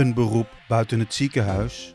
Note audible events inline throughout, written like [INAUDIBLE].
een beroep buiten het ziekenhuis?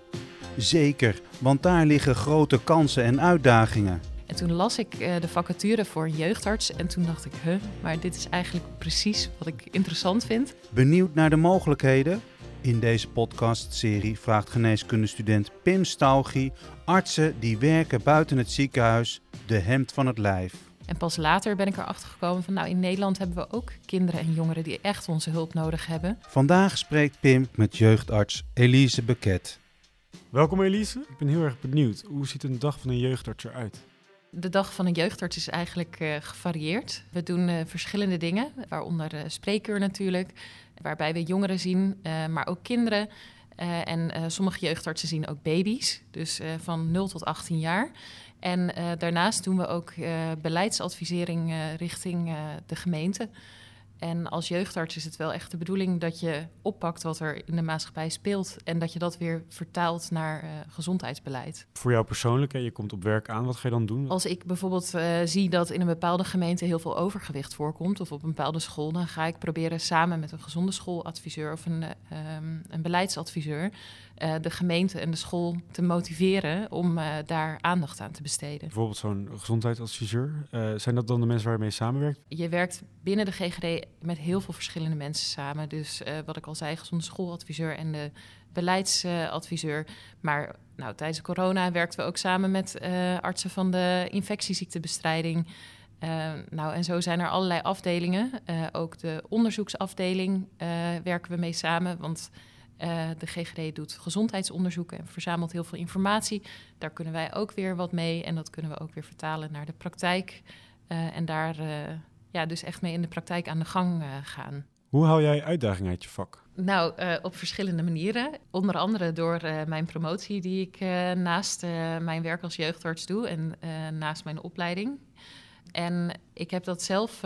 Zeker, want daar liggen grote kansen en uitdagingen. En toen las ik uh, de vacature voor een jeugdarts en toen dacht ik, huh, maar dit is eigenlijk precies wat ik interessant vind. Benieuwd naar de mogelijkheden? In deze podcastserie vraagt geneeskundestudent Pim Staugie artsen die werken buiten het ziekenhuis de hemd van het lijf. En pas later ben ik erachter gekomen van nou in Nederland hebben we ook kinderen en jongeren die echt onze hulp nodig hebben. Vandaag spreekt Pim met jeugdarts Elise Beket. Welkom Elise, ik ben heel erg benieuwd. Hoe ziet een dag van een jeugdarts eruit? De dag van een jeugdarts is eigenlijk uh, gevarieerd. We doen uh, verschillende dingen, waaronder uh, spreekuur natuurlijk, waarbij we jongeren zien, maar ook kinderen. En sommige jeugdartsen zien ook baby's, dus van 0 tot 18 jaar. En daarnaast doen we ook beleidsadvisering richting de gemeente. En als jeugdarts is het wel echt de bedoeling dat je oppakt wat er in de maatschappij speelt en dat je dat weer vertaalt naar uh, gezondheidsbeleid. Voor jou persoonlijk, hè, je komt op werk aan, wat ga je dan doen? Als ik bijvoorbeeld uh, zie dat in een bepaalde gemeente heel veel overgewicht voorkomt of op een bepaalde school, dan ga ik proberen samen met een gezonde schooladviseur of een, uh, een beleidsadviseur de gemeente en de school te motiveren om daar aandacht aan te besteden. Bijvoorbeeld zo'n gezondheidsadviseur. zijn dat dan de mensen waar je mee samenwerkt? Je werkt binnen de GGD met heel veel verschillende mensen samen. Dus uh, wat ik al zei, gezonde schooladviseur en de beleidsadviseur. maar nou, tijdens corona werkten we ook samen met uh, artsen van de infectieziektebestrijding. Uh, nou, en zo zijn er allerlei afdelingen. ook de onderzoeksafdeling werken we mee samen. Want de GGD doet gezondheidsonderzoeken en verzamelt heel veel informatie. Daar kunnen wij ook weer wat mee. En dat kunnen we ook weer vertalen naar de praktijk. en daar ja, dus echt mee in de praktijk aan de gang uh, gaan. Hoe hou jij uitdaging uit je vak? Nou, uh, op verschillende manieren. Onder andere door uh, mijn promotie die ik naast mijn werk als jeugdarts doe en naast mijn opleiding. En ik heb dat zelf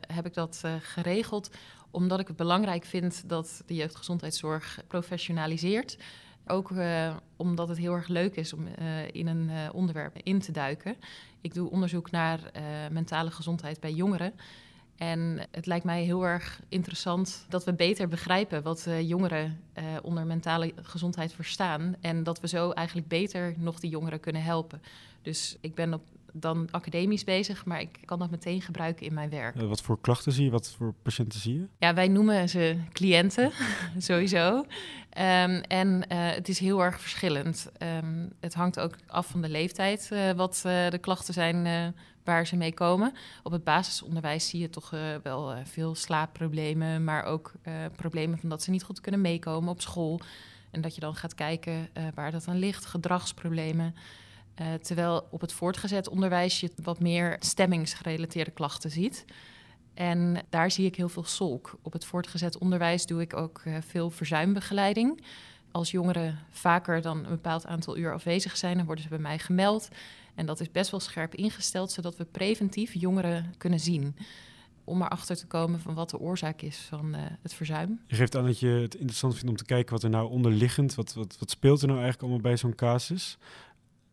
heb ik dat, geregeld omdat ik het belangrijk vind dat de jeugdgezondheidszorg professionaliseert. Ook omdat het heel erg leuk is om in een onderwerp in te duiken. Ik doe onderzoek naar mentale gezondheid bij jongeren. En het lijkt mij heel erg interessant dat we beter begrijpen wat jongeren onder mentale gezondheid verstaan. En dat we zo eigenlijk beter nog die jongeren kunnen helpen. Dus ik ben op, dan academisch bezig, maar ik kan dat meteen gebruiken in mijn werk. wat voor klachten zie je? Wat voor patiënten zie je? Ja, wij noemen ze cliënten, [LAUGHS] sowieso. Um, en uh, het is heel erg verschillend. Um, het hangt ook af van de leeftijd, uh, wat uh, de klachten zijn waar ze mee komen. Op het basisonderwijs zie je toch wel veel slaapproblemen, maar ook problemen van dat ze niet goed kunnen meekomen op school. En dat je dan gaat kijken waar dat aan ligt, gedragsproblemen. Uh, terwijl op het voortgezet onderwijs je wat meer stemmingsgerelateerde klachten ziet. En daar zie ik heel veel solk. Op het voortgezet onderwijs doe ik ook uh, veel verzuimbegeleiding. Als jongeren vaker dan een bepaald aantal uur afwezig zijn, dan worden ze bij mij gemeld. En dat is best wel scherp ingesteld, zodat we preventief jongeren kunnen zien. Om erachter te komen van wat de oorzaak is van uh, het verzuim. Je geeft aan dat je het interessant vindt om te kijken wat er nou onderliggend, wat, wat, wat speelt er nou eigenlijk allemaal bij zo'n casus.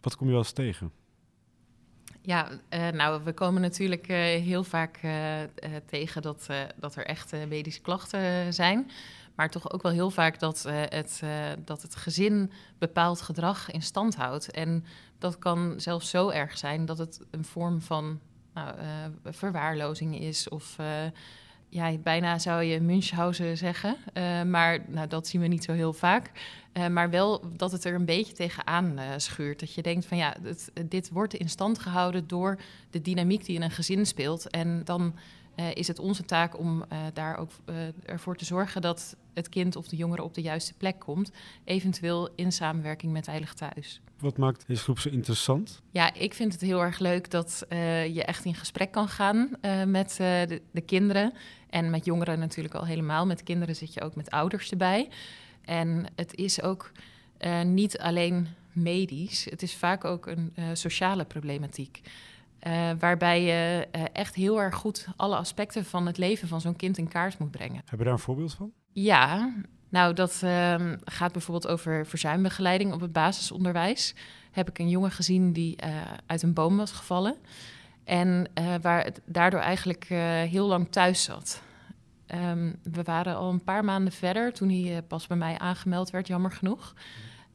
Wat kom je wel eens tegen? Ja, uh, nou, we komen natuurlijk uh, heel vaak uh, tegen dat, dat er echt medische klachten zijn. Maar toch ook wel heel vaak dat, het, dat het gezin bepaald gedrag in stand houdt. En dat kan zelfs zo erg zijn dat het een vorm van nou, verwaarlozing is of ja, bijna zou je Münchhausen zeggen. Uh, maar nou, dat zien we niet zo heel vaak. Uh, maar wel dat het er een beetje tegenaan uh, schuurt. Dat je denkt van ja, dit wordt in stand gehouden door de dynamiek die in een gezin speelt. En dan is het onze taak om daar ook ervoor te zorgen dat het kind of de jongere op de juiste plek komt. Eventueel in samenwerking met Eilig Thuis. Wat maakt deze groep zo interessant? Ja, ik vind het heel erg leuk dat je echt in gesprek kan gaan met de, de kinderen. En met jongeren natuurlijk al helemaal. Met kinderen zit je ook met ouders erbij. En het is ook uh, niet alleen medisch, het is vaak ook een uh, sociale problematiek. Uh, waarbij je echt heel erg goed alle aspecten van het leven van zo'n kind in kaart moet brengen. Heb je daar een voorbeeld van? Ja, nou dat ehm, gaat bijvoorbeeld over verzuimbegeleiding op het basisonderwijs. Heb ik een jongen gezien die uit een boom was gevallen. En waar het daardoor eigenlijk heel lang thuis zat. ehm, we waren al een paar maanden verder toen hij pas bij mij aangemeld werd, jammer genoeg.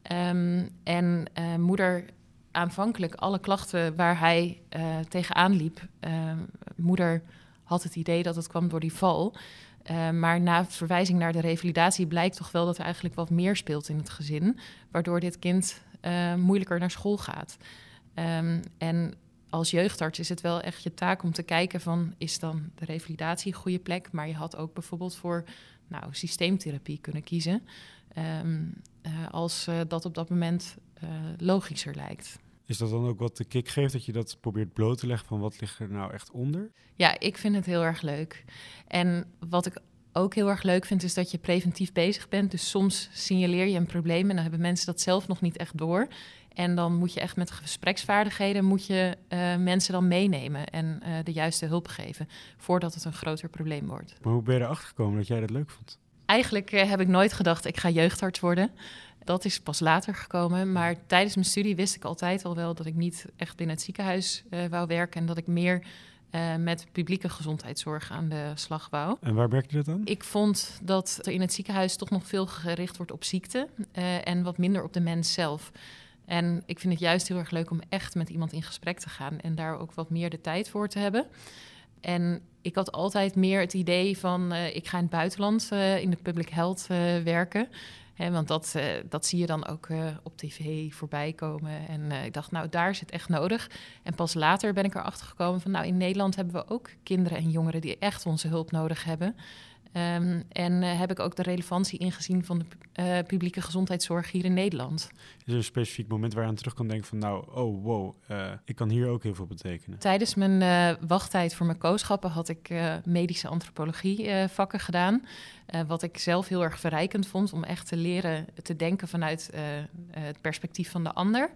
Ehm, en moeder aanvankelijk alle klachten waar hij tegenaan liep. Ehm, moeder had het idee dat het kwam door die val. maar na verwijzing naar de revalidatie blijkt toch wel dat er eigenlijk wat meer speelt in het gezin. Waardoor dit kind moeilijker naar school gaat. en als jeugdarts is het wel echt je taak om te kijken van is dan de revalidatie een goede plek, maar je had ook bijvoorbeeld voor nou, systeemtherapie kunnen kiezen ehm, eh, als uh, dat op dat moment uh, logischer lijkt. Is dat dan ook wat de kick geeft, dat je dat probeert bloot te leggen van wat ligt er nou echt onder? Ja, ik vind het heel erg leuk. En wat ik ook heel erg leuk vind, is dat je preventief bezig bent. Dus soms signaleer je een probleem en dan hebben mensen dat zelf nog niet echt door. En dan moet je echt met gespreksvaardigheden moet je, uh, mensen dan meenemen en uh, de juiste hulp geven voordat het een groter probleem wordt. Maar hoe ben je erachter gekomen dat jij dat leuk vond? Eigenlijk uh, heb ik nooit gedacht ik ga jeugdarts worden. Dat is pas later gekomen. Maar tijdens mijn studie wist ik altijd al wel dat ik niet echt binnen het ziekenhuis wou werken en dat ik meer uh, met publieke gezondheidszorg aan de slag wou. En waar werkte dat dan? Ik vond dat er in het ziekenhuis toch nog veel gericht wordt op ziekte uh, en wat minder op de mens zelf. En ik vind het juist heel erg leuk om echt met iemand in gesprek te gaan en daar ook wat meer de tijd voor te hebben. En ik had altijd meer het idee van uh, ik ga in het buitenland in de public health werken. Want dat, dat zie je dan ook op tv voorbij komen. En ik dacht, nou, daar is het echt nodig. En pas later ben ik erachter gekomen van, nou, in Nederland hebben we ook kinderen en jongeren die echt onze hulp nodig hebben. Um, en uh, heb ik ook de relevantie ingezien van de uh, publieke gezondheidszorg hier in Nederland. Is er een specifiek moment waar je aan terug kan denken van nou, oh wow, uh, ik kan hier ook heel veel betekenen? Tijdens mijn wachttijd voor mijn kooschappen had ik medische antropologie vakken gedaan. wat ik zelf heel erg verrijkend vond om echt te leren te denken vanuit het perspectief van de ander.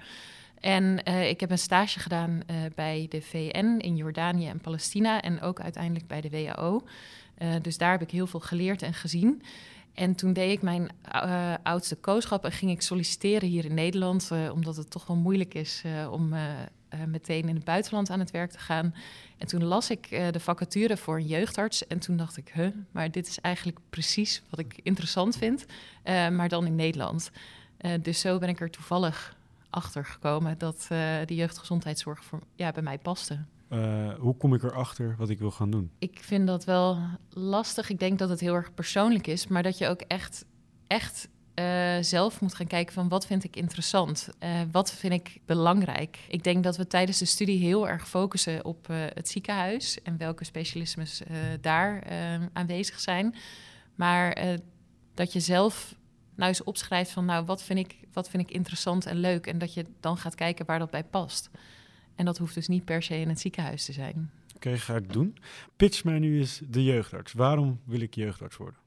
En uh, ik heb een stage gedaan uh, bij de VN in Jordanië en Palestina en ook uiteindelijk bij de WHO. Uh, dus daar heb ik heel veel geleerd en gezien. En toen deed ik mijn uh, oudste kooschap en ging ik solliciteren hier in Nederland, uh, omdat het toch wel moeilijk is om meteen in het buitenland aan het werk te gaan. En toen las ik de vacature voor een jeugdarts en toen dacht ik, huh, maar dit is eigenlijk precies wat ik interessant vind, maar dan in Nederland. dus zo ben ik er toevallig achter gekomen dat de jeugdgezondheidszorg voor, ja, bij mij paste. Uh, hoe kom ik erachter wat ik wil gaan doen? Ik vind dat wel lastig. Ik denk dat het heel erg persoonlijk is, maar dat je ook echt, echt uh, zelf moet gaan kijken van wat vind ik interessant, uh, wat vind ik belangrijk. Ik denk dat we tijdens de studie heel erg focussen op het ziekenhuis en welke specialismes daar aanwezig zijn, maar dat je zelf nou eens opschrijft van nou wat vind ik, wat vind ik interessant en leuk en dat je dan gaat kijken waar dat bij past. En dat hoeft dus niet per se in het ziekenhuis te zijn. Oké, okay, ga ik doen. Pitch mij nu eens de jeugdarts. Waarom wil ik jeugdarts worden?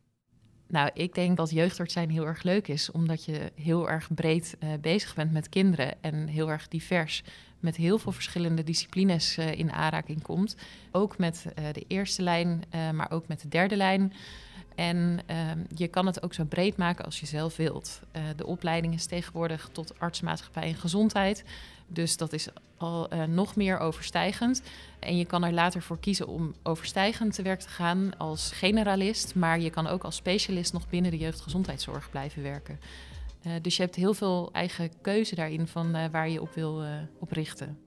Nou, ik denk dat jeugdarts zijn heel erg leuk is, omdat je heel erg breed uh, bezig bent met kinderen en heel erg divers met heel veel verschillende disciplines uh, in aanraking komt. Ook met uh, de eerste lijn, maar ook met de derde lijn. En ehm, je kan het ook zo breed maken als je zelf wilt. de opleiding is tegenwoordig tot artsmaatschappij en gezondheid. Dus dat is al uh, nog meer overstijgend. En je kan er later voor kiezen om overstijgend te werk te gaan als generalist. Maar je kan ook als specialist nog binnen de jeugdgezondheidszorg blijven werken. Uh, dus je hebt heel veel eigen keuze daarin van uh, waar je op wil op richten.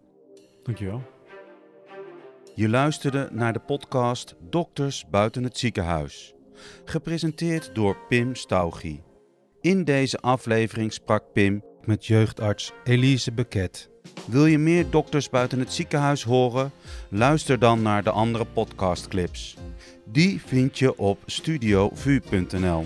Dankjewel. Je luisterde naar de podcast Dokters buiten het ziekenhuis. Gepresenteerd door Pim Staugie. In deze aflevering sprak Pim met jeugdarts Elise Beket. Wil je meer dokters buiten het ziekenhuis horen? Luister dan naar de andere podcastclips. Die vind je op studiovu.nl.